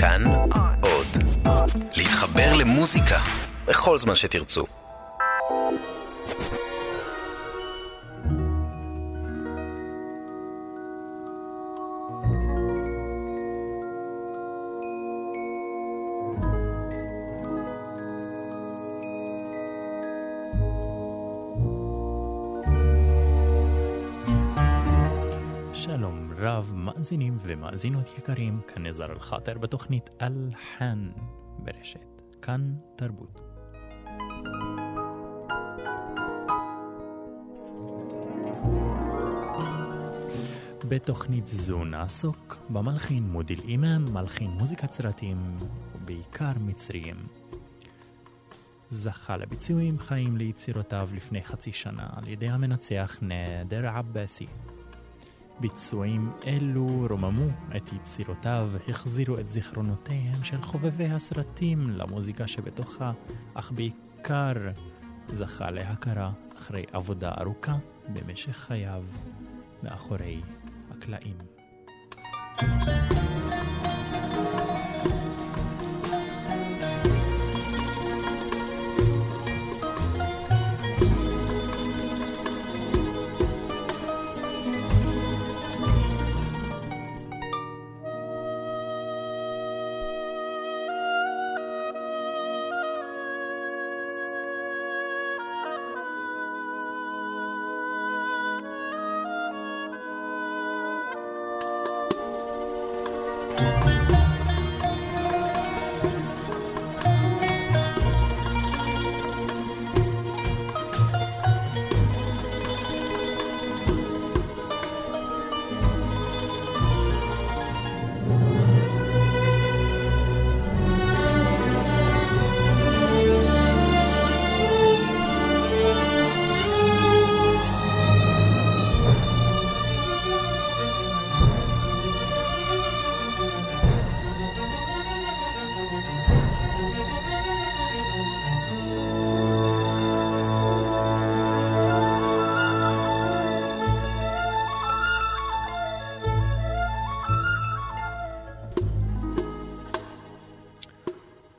כאן עוד. להתחבר למוזיקה בכל זמן שתרצו. מאזינים ומאזינות יקרים, כאן נזר אל-חאטר בתוכנית אל-חאן ברשת, כאן תרבות. בתוכנית זו נעסוק במלחין מודיל אימאם, מלחין מוזיקת סרטים, ובעיקר מצריים. זכה לביצועים חיים ליצירותיו לפני חצי שנה על ידי המנצח נאדר עבאסי. ביצועים אלו רוממו את יצירותיו והחזירו את זיכרונותיהם של חובבי הסרטים למוזיקה שבתוכה, אך בעיקר זכה להכרה אחרי עבודה ארוכה במשך חייו מאחורי הקלעים.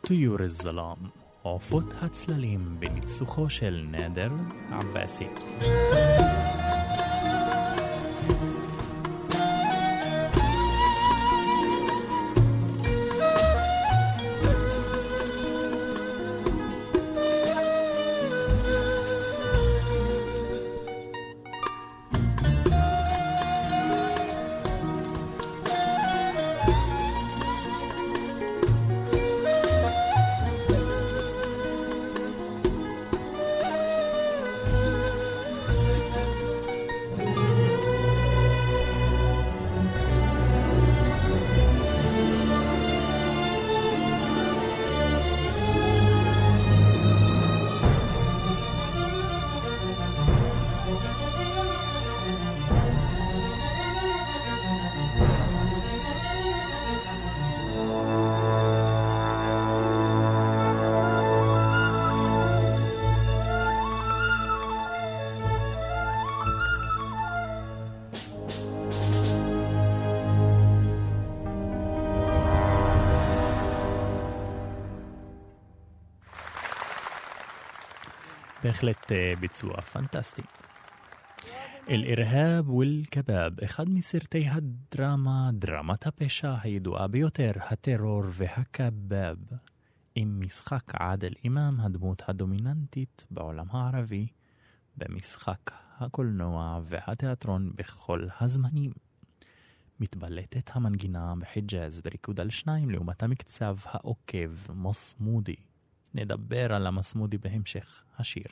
طيور الظلام עופות הצללים בניצוחו של נדר עבאסי. בהחלט אה, ביצוע פנטסטי. אל-אירהאב ואל-קבאב, אחד מסרטי הדרמה, דרמת הפשע הידועה ביותר, הטרור והקבאב, עם משחק עאדל אימאם, הדמות הדומיננטית בעולם הערבי, במשחק הקולנוע והתיאטרון בכל הזמנים. מתבלטת המנגינה בחיג'אז בריקוד על שניים לעומת המקצב העוקב מוסמודי. נדבר על המסמודי בהמשך השיר.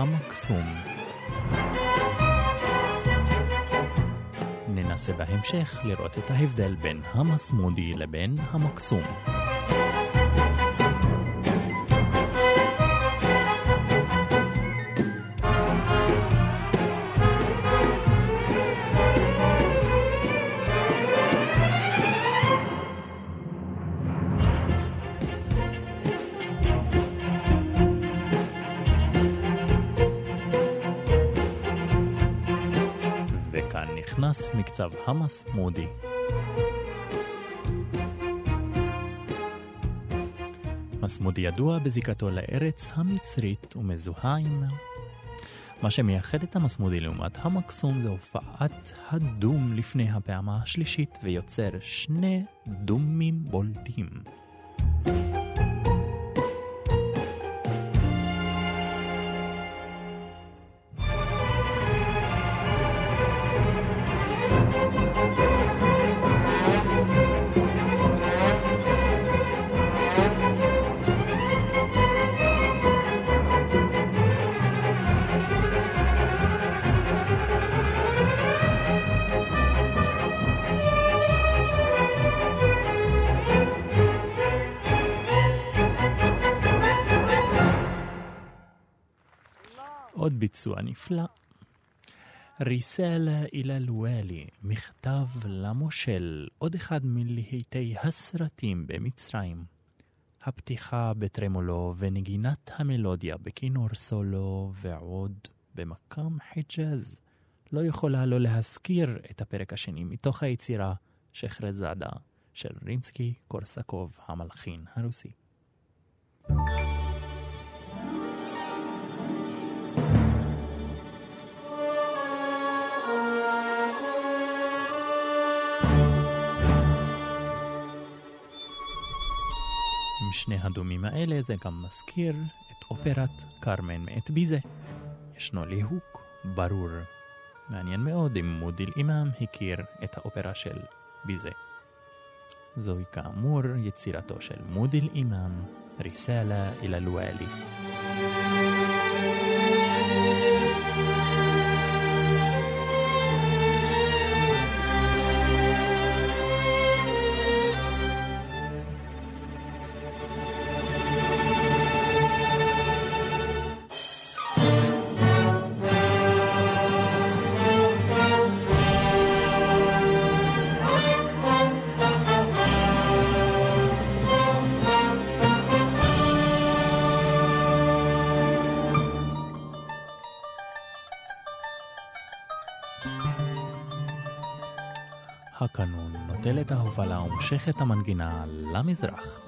המקסום. ננסה בהמשך לראות את ההבדל בין המסמודי לבין המקסום. מקצב המס מודי. מסמודי ידוע בזיקתו לארץ המצרית ומזוהה עם... מה שמייחד את המסמודי לעומת המקסום זה הופעת הדום לפני הפעמה השלישית ויוצר שני דומים בולטים. ביצוע נפלא. ריסאלה אל אל-ואלי, מכתב למושל, עוד אחד מלהיטי הסרטים במצרים. הפתיחה בטרמולו ונגינת המלודיה בכינור סולו ועוד במקם חיג'אז. לא יכולה לא להזכיר את הפרק השני מתוך היצירה שחרזאדה של רימסקי קורסקוב המלחין הרוסי. thank you שני הדומים האלה זה גם מזכיר את אופרת קרמן מאת ביזה. ישנו ליהוק ברור. מעניין מאוד אם מודיל אימאם הכיר את האופרה של ביזה. זוהי כאמור יצירתו של מודיל אימאם, ריסאלה אל הלואלי. הקנון נוטל את ההובלה ומושך את המנגינה למזרח.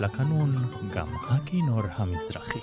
מצטרף לקנון גם הכינור המזרחי.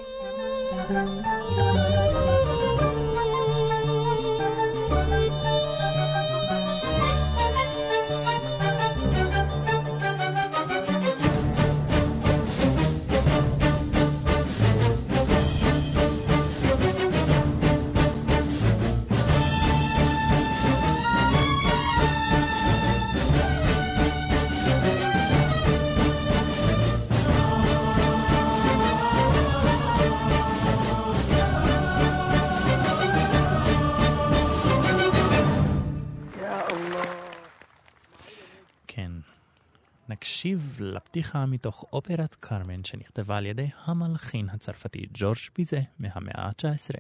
נקשיב לפתיחה מתוך אופרת קרמן שנכתבה על ידי המלחין הצרפתי ג'ורג' ביזה מהמאה ה-19,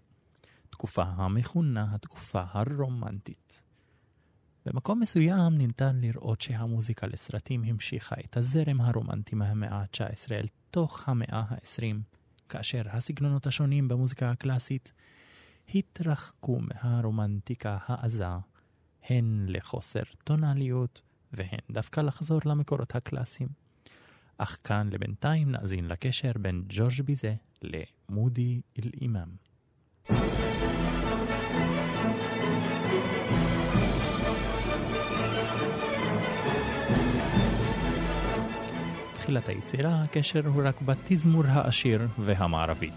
תקופה המכונה התקופה הרומנטית. במקום מסוים ניתן לראות שהמוזיקה לסרטים המשיכה את הזרם הרומנטי מהמאה ה-19 אל תוך המאה ה-20, כאשר הסגנונות השונים במוזיקה הקלאסית התרחקו מהרומנטיקה העזה, הן לחוסר טונליות והן דווקא לחזור למקורות הקלאסיים. אך כאן לבינתיים נאזין לקשר בין ג'ורג' ביזה למודי אל-אימאם. תחילת היצירה הקשר הוא רק בתזמור העשיר והמערבי.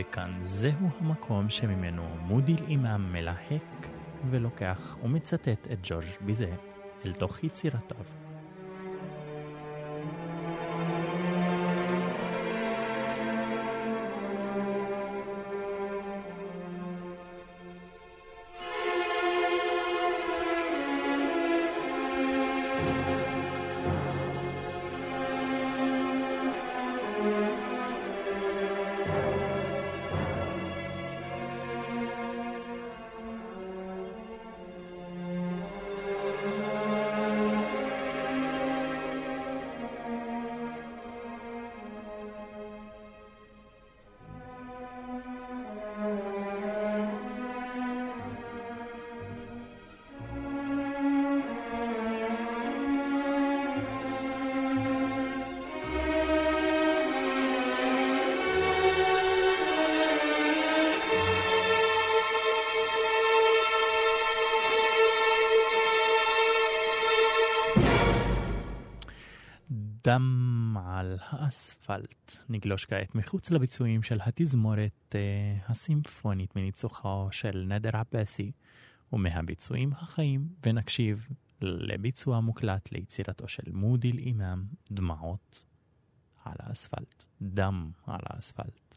וכאן זהו המקום שממנו מודיל אימאם מלהק ולוקח ומצטט את ג'ורג' ביזה אל תוך יצירתיו. דם על האספלט. נגלוש כעת מחוץ לביצועים של התזמורת אה, הסימפונית מניצוחו של נדר עבאסי, ומהביצועים החיים, ונקשיב לביצוע מוקלט ליצירתו של מודיל אימאם, דמעות על האספלט, דם על האספלט.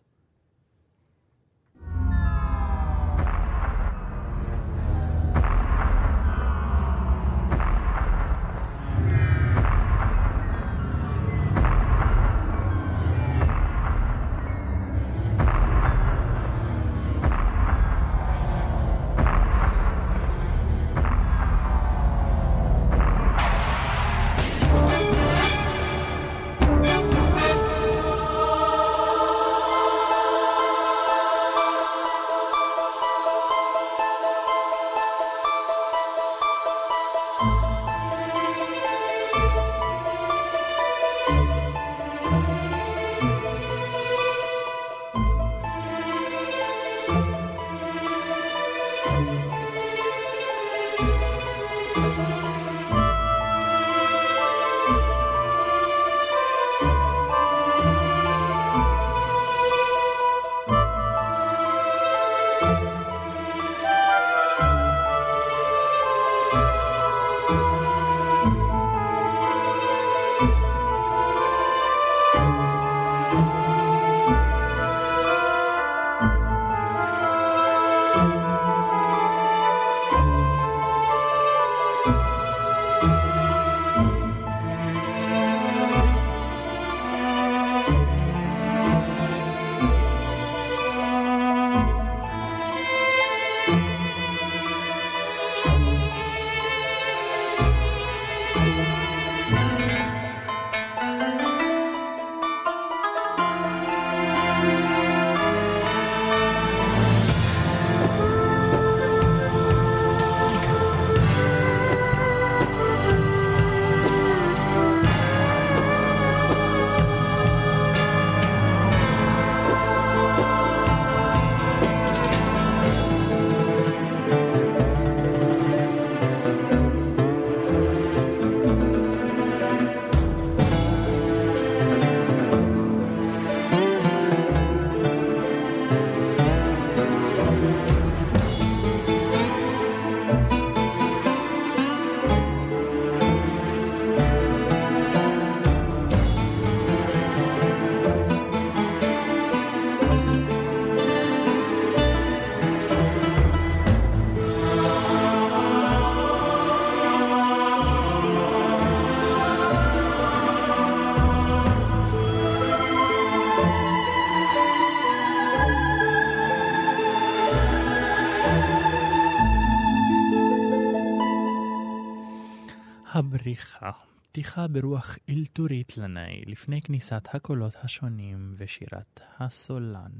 הבריחה, פתיחה ברוח אלתורית לנאי לפני כניסת הקולות השונים ושירת הסולן.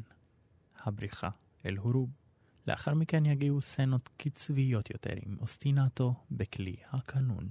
הבריחה אל הורוב. לאחר מכן יגיעו סצנות קצביות יותר עם אוסטינטו בכלי הקנון.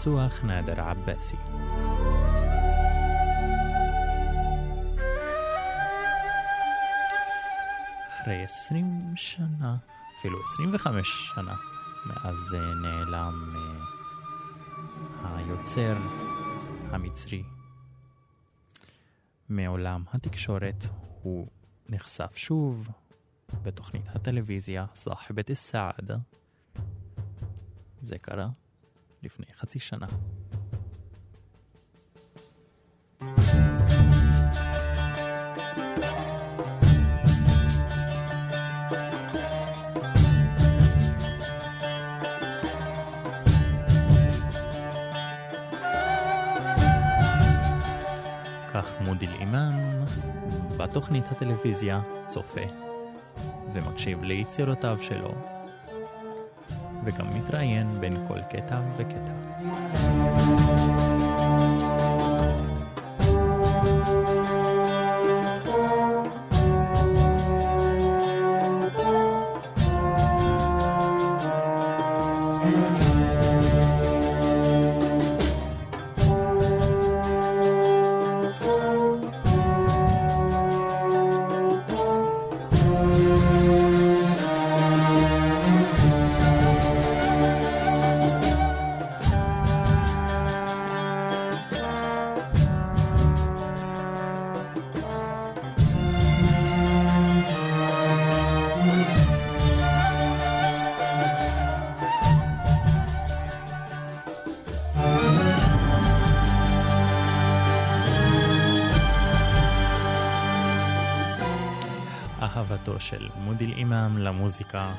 السواخ نادر عباسي אחרי 20 שנה, אפילו 25 שנה, מאז נעלם uh, היוצר המצרי. מעולם התקשורת, הוא נחשף שוב בתוכנית הטלוויזיה סאחבת א-סעדה. זה קרה. לפני חצי שנה. כך מודיל אימאם בתוכנית הטלוויזיה צופה ומקשיב ליצירותיו שלו וגם מתראיין בין כל קטע וקטע. של מודיל אימאם למוזיקה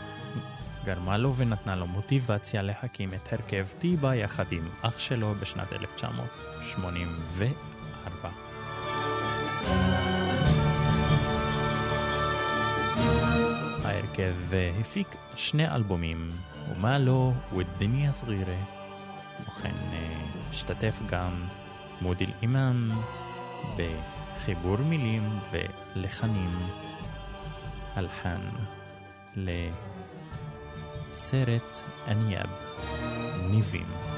גרמה לו ונתנה לו מוטיבציה להקים את הרכב טיבה יחד עם אח שלו בשנת 1984. ההרכב הפיק שני אלבומים, ומה לא, ודניה סגירה. וכן השתתף גם מודיל אימאם בחיבור מילים ולחנים הלחן לסרט אניאב, ניבים.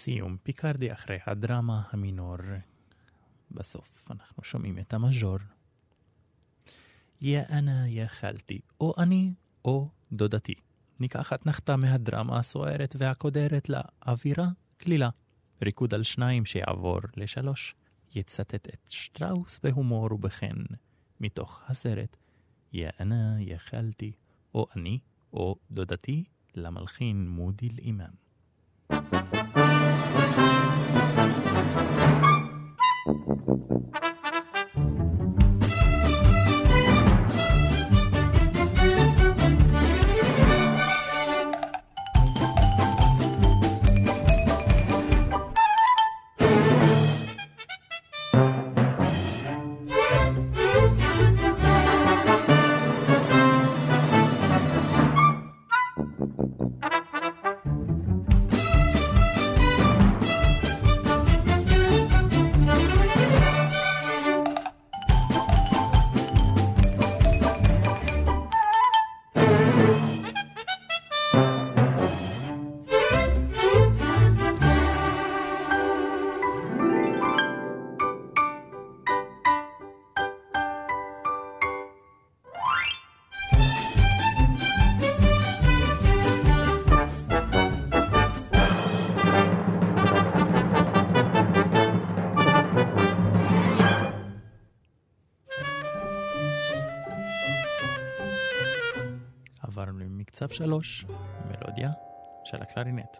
סיום פיקרדי אחרי הדרמה המינור. בסוף אנחנו שומעים את המז'ור. יא אנה יא חלתי, או אני או דודתי. ניקח אתנחתה מהדרמה הסוערת והקודרת לאווירה קלילה. ריקוד על שניים שיעבור לשלוש. יצטט את שטראוס בהומור ובכן מתוך הסרט יא אנה יא חלתי, או אני או דודתי למלחין מודיל אימאם. Thank you. מקצב שלוש, מלודיה של הקלרינט.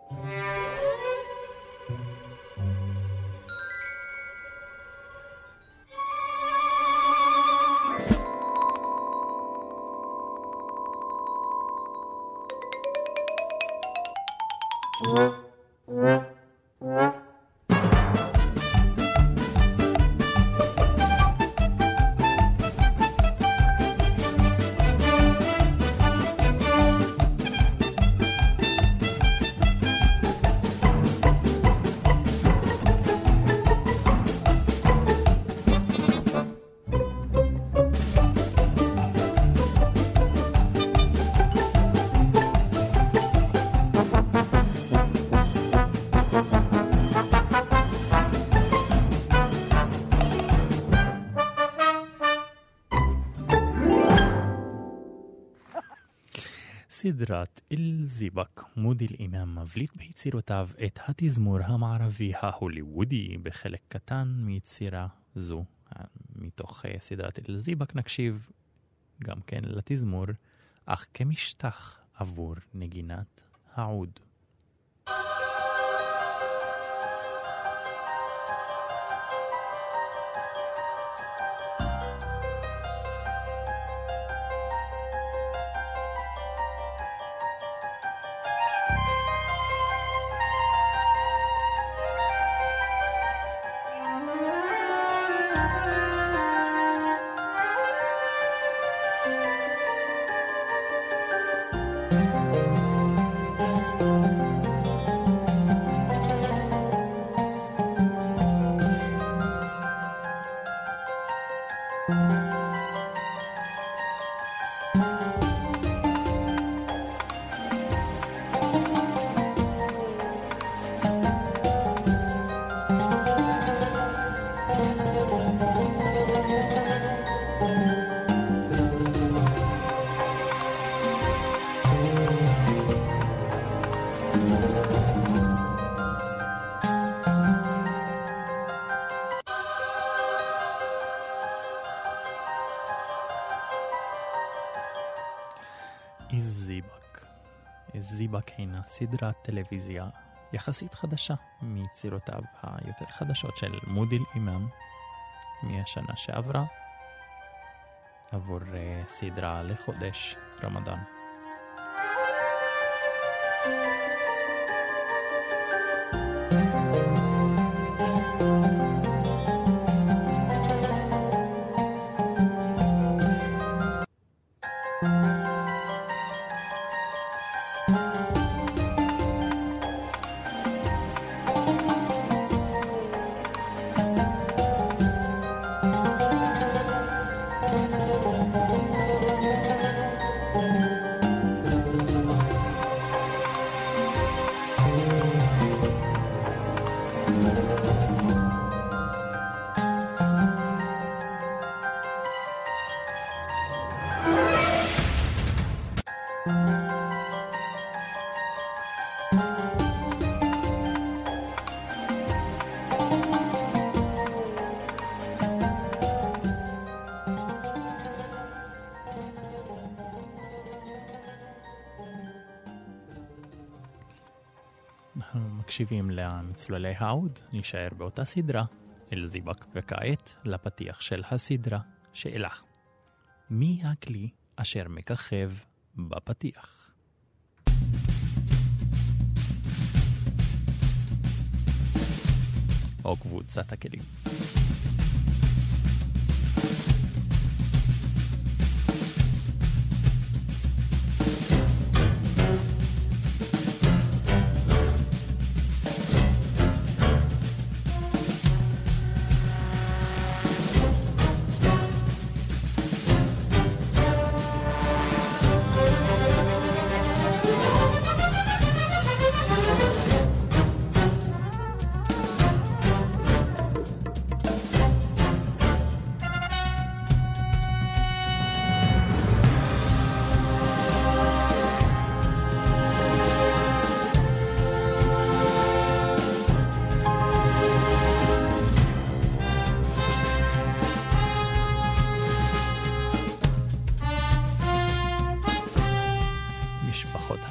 סדרת אל-זיבק, מודי אל-אימאם מבליט ביצירותיו את התזמור המערבי ההוליוודי בחלק קטן מיצירה זו. מתוך אה, סדרת אל-זיבק נקשיב גם כן לתזמור, אך כמשטח עבור נגינת העוד. סדרת טלוויזיה יחסית חדשה מיצירותיו היותר חדשות של מודיל אימאם מהשנה שעברה עבור uh, סדרה לחודש רמדאן. מקשיבים למצלולי האוד, נשאר באותה סדרה, אל-זיבק, וכעת לפתיח של הסדרה, שאלה. מי הכלי אשר מככב בפתיח? או קבוצת הכלים.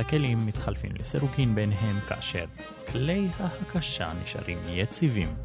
הכלים מתחלפים לסירוקין ביניהם כאשר כלי ההקשה נשארים יציבים.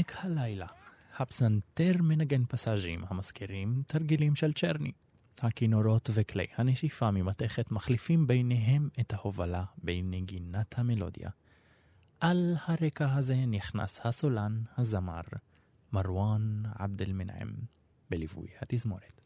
עומק הלילה, הפסנתר מנגן פסאז'ים המזכירים תרגילים של צ'רני. הכינורות וכלי הנשיפה ממתכת מחליפים ביניהם את ההובלה בנגינת המלודיה. על הרקע הזה נכנס הסולן, הזמר, מרואן עבד אל-מנעם, בליווי התזמורת.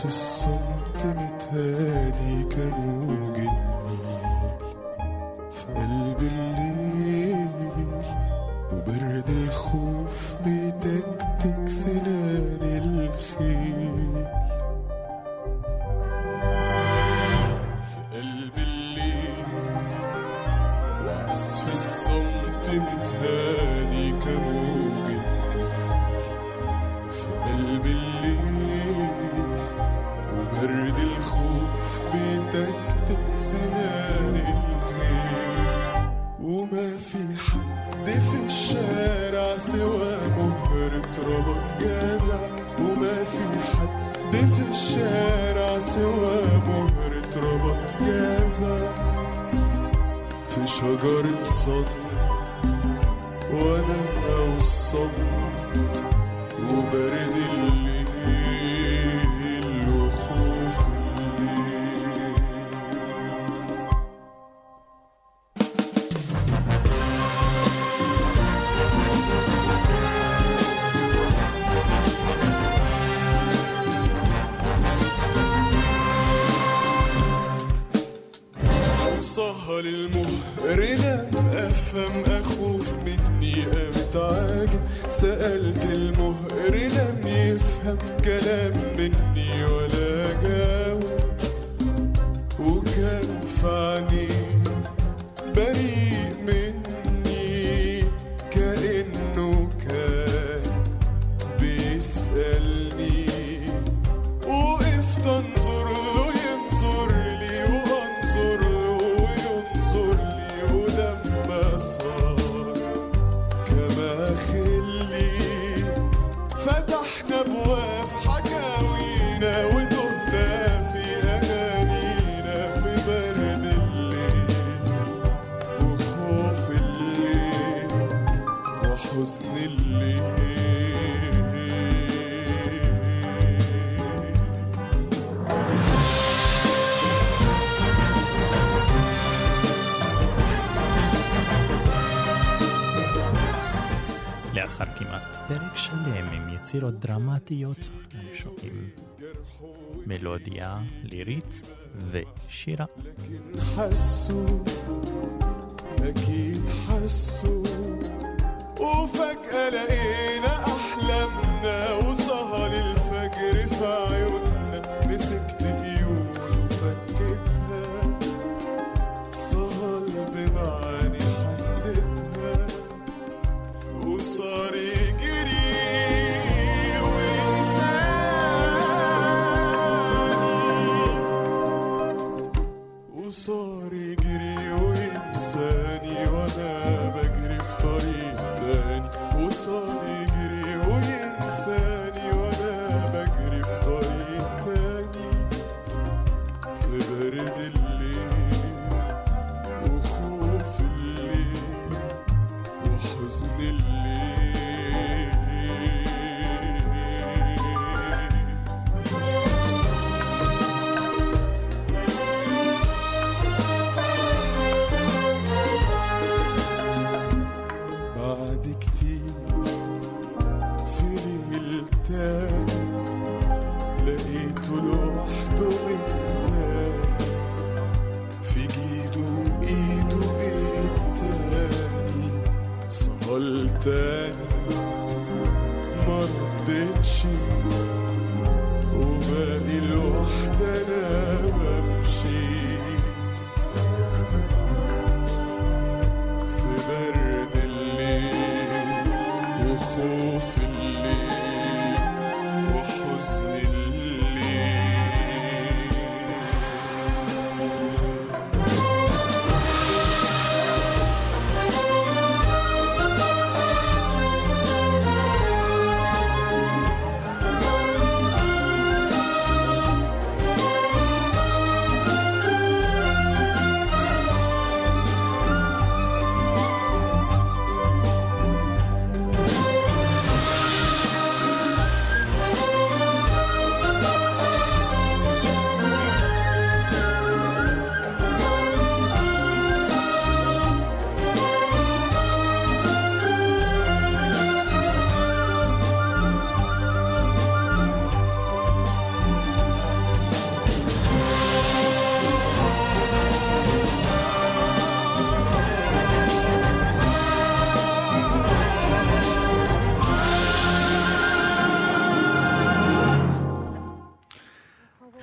في الصمت متهادي كالوحيد تصير دراماتيات شقين ميلوديا ليريت وشراء لكن حسوا أكيد حسوا وفجأة لقينا أحلامنا و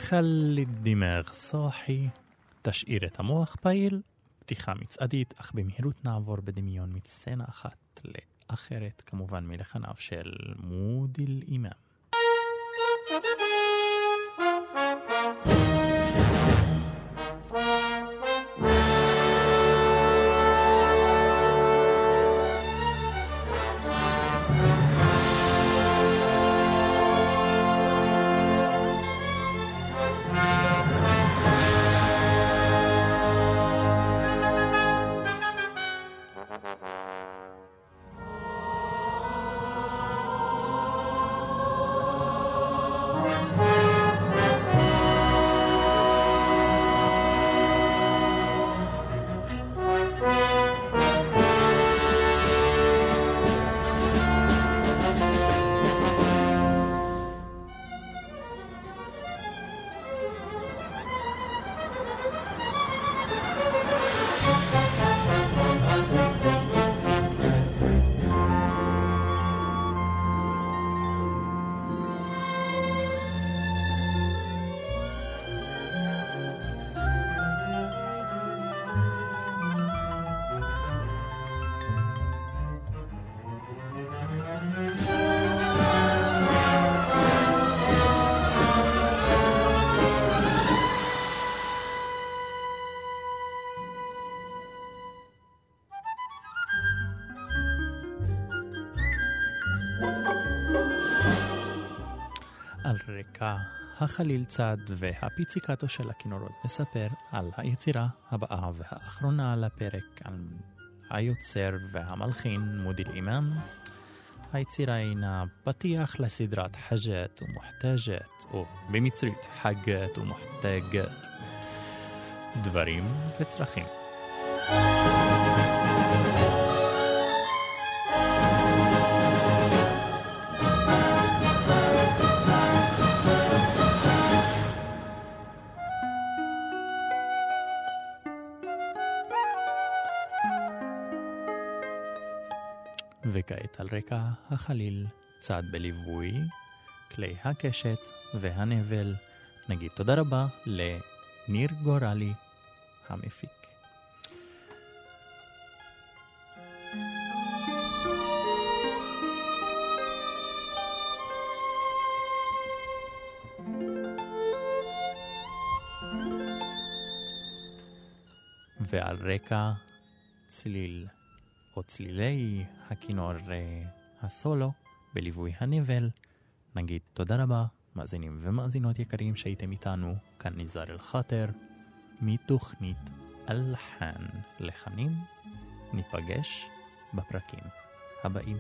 חל דימר סוחי, תשאיר את המוח פעיל, פתיחה מצעדית, אך במהירות נעבור בדמיון מסצנה אחת לאחרת, כמובן מלחניו של מודיל אימאם. החליל צד והפיציקטו של הכינורות נספר על היצירה הבאה והאחרונה על הפרק, על היוצר והמלחין מודיל אימאם. היצירה הינה פתיח לסדרת חג'ת ומוחתג'ת, או במצרית חגת ומוחתגת. דברים וצרכים. על רקע החליל, צד בליווי, כלי הקשת והנבל, נגיד תודה רבה לניר גורלי המפיק. ועל רקע צליל או צלילי הכינור אה, הסולו בליווי הנבל. נגיד תודה רבה, מאזינים ומאזינות יקרים שהייתם איתנו, כאן ניזר אל-חאטר, מתוכנית אלחן לחנים. ניפגש בפרקים הבאים.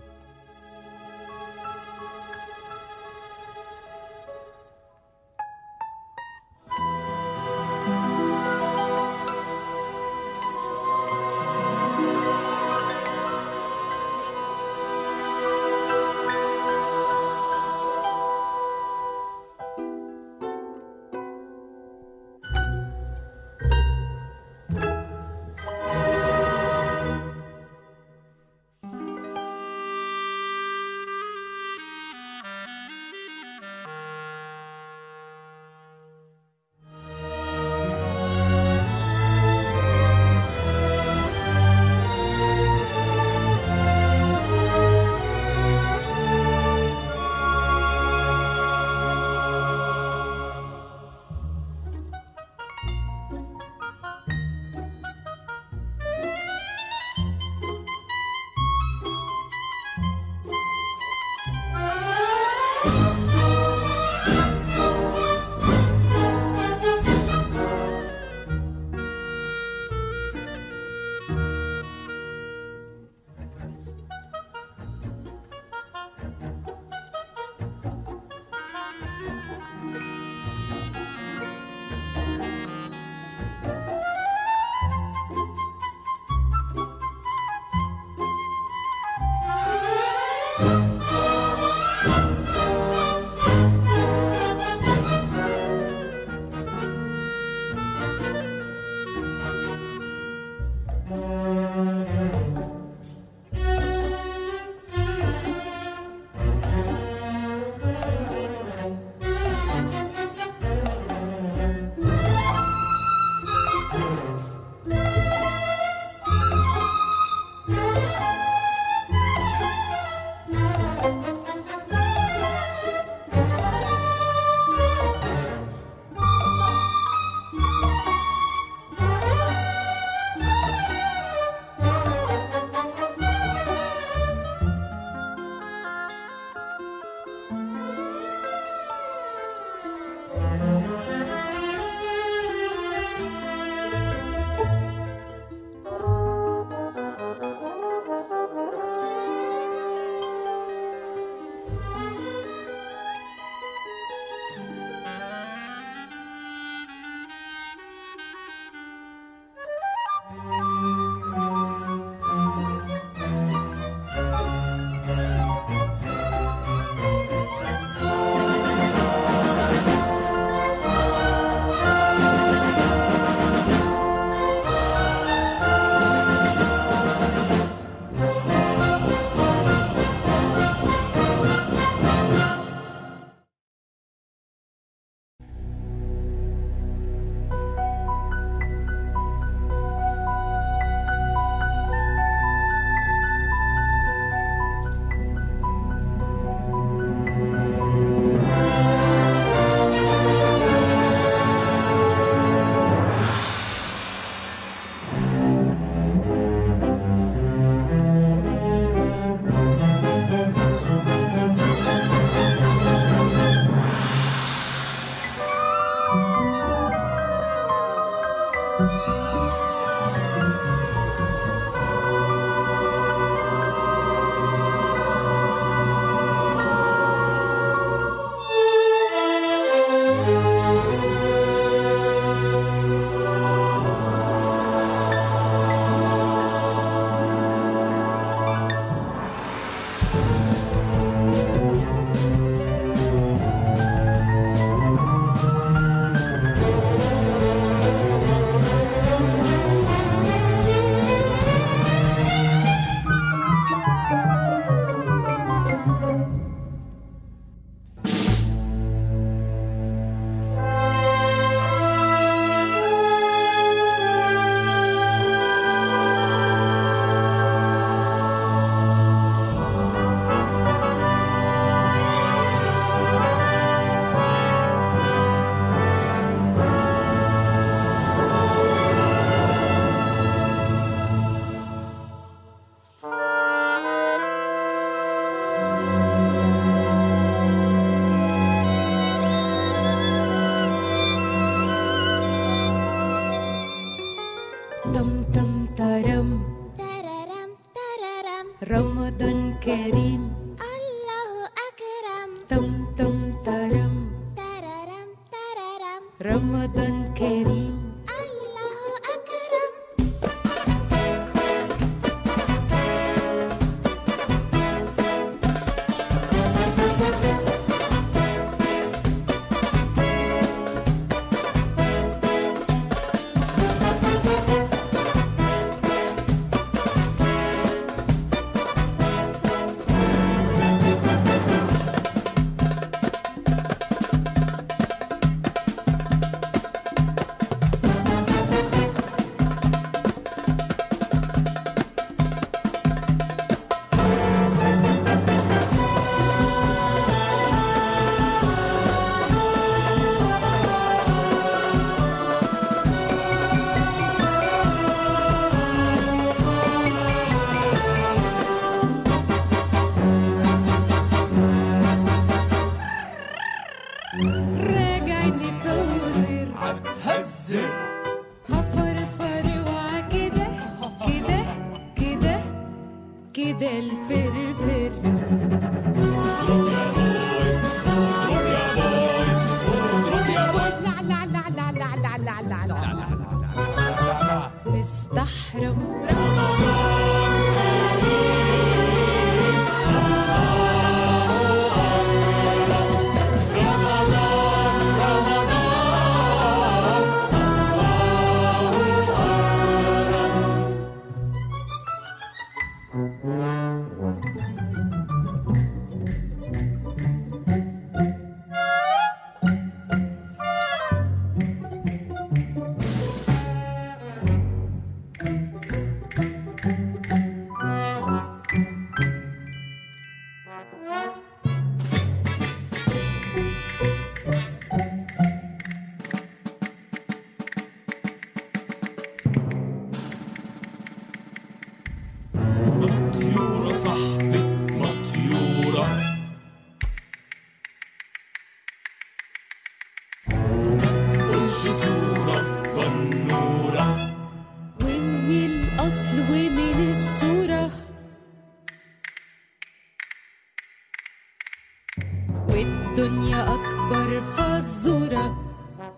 الدنيا أكبر فزورة.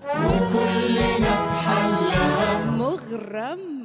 وكلنا نفحة لها. مغرم.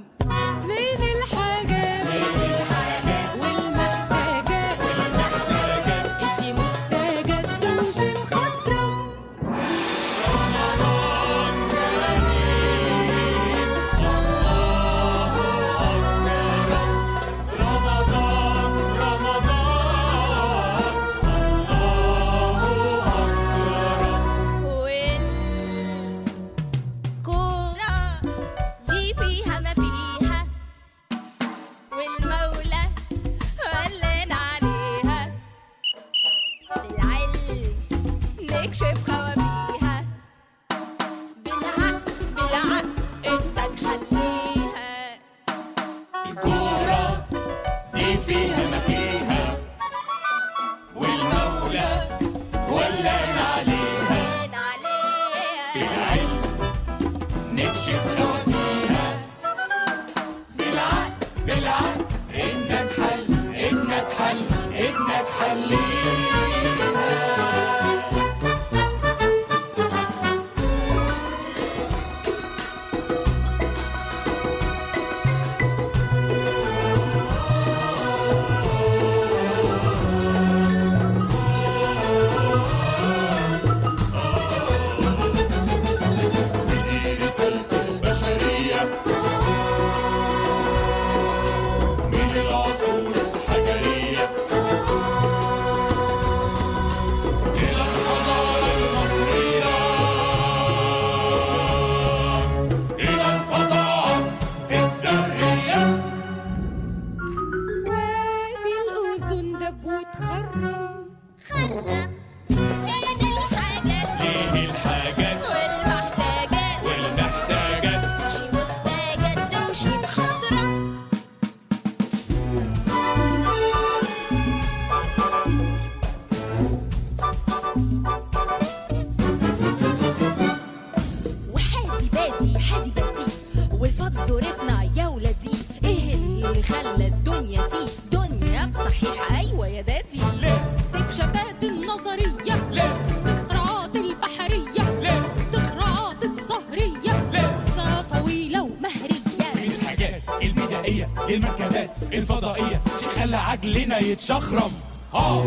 شخرم. ها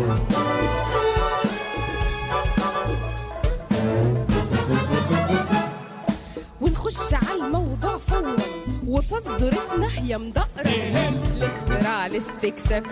ونخش على الموضوع فورا. وفزرت ناحية مدقرة. إيه. الاختراع الاستكشاف.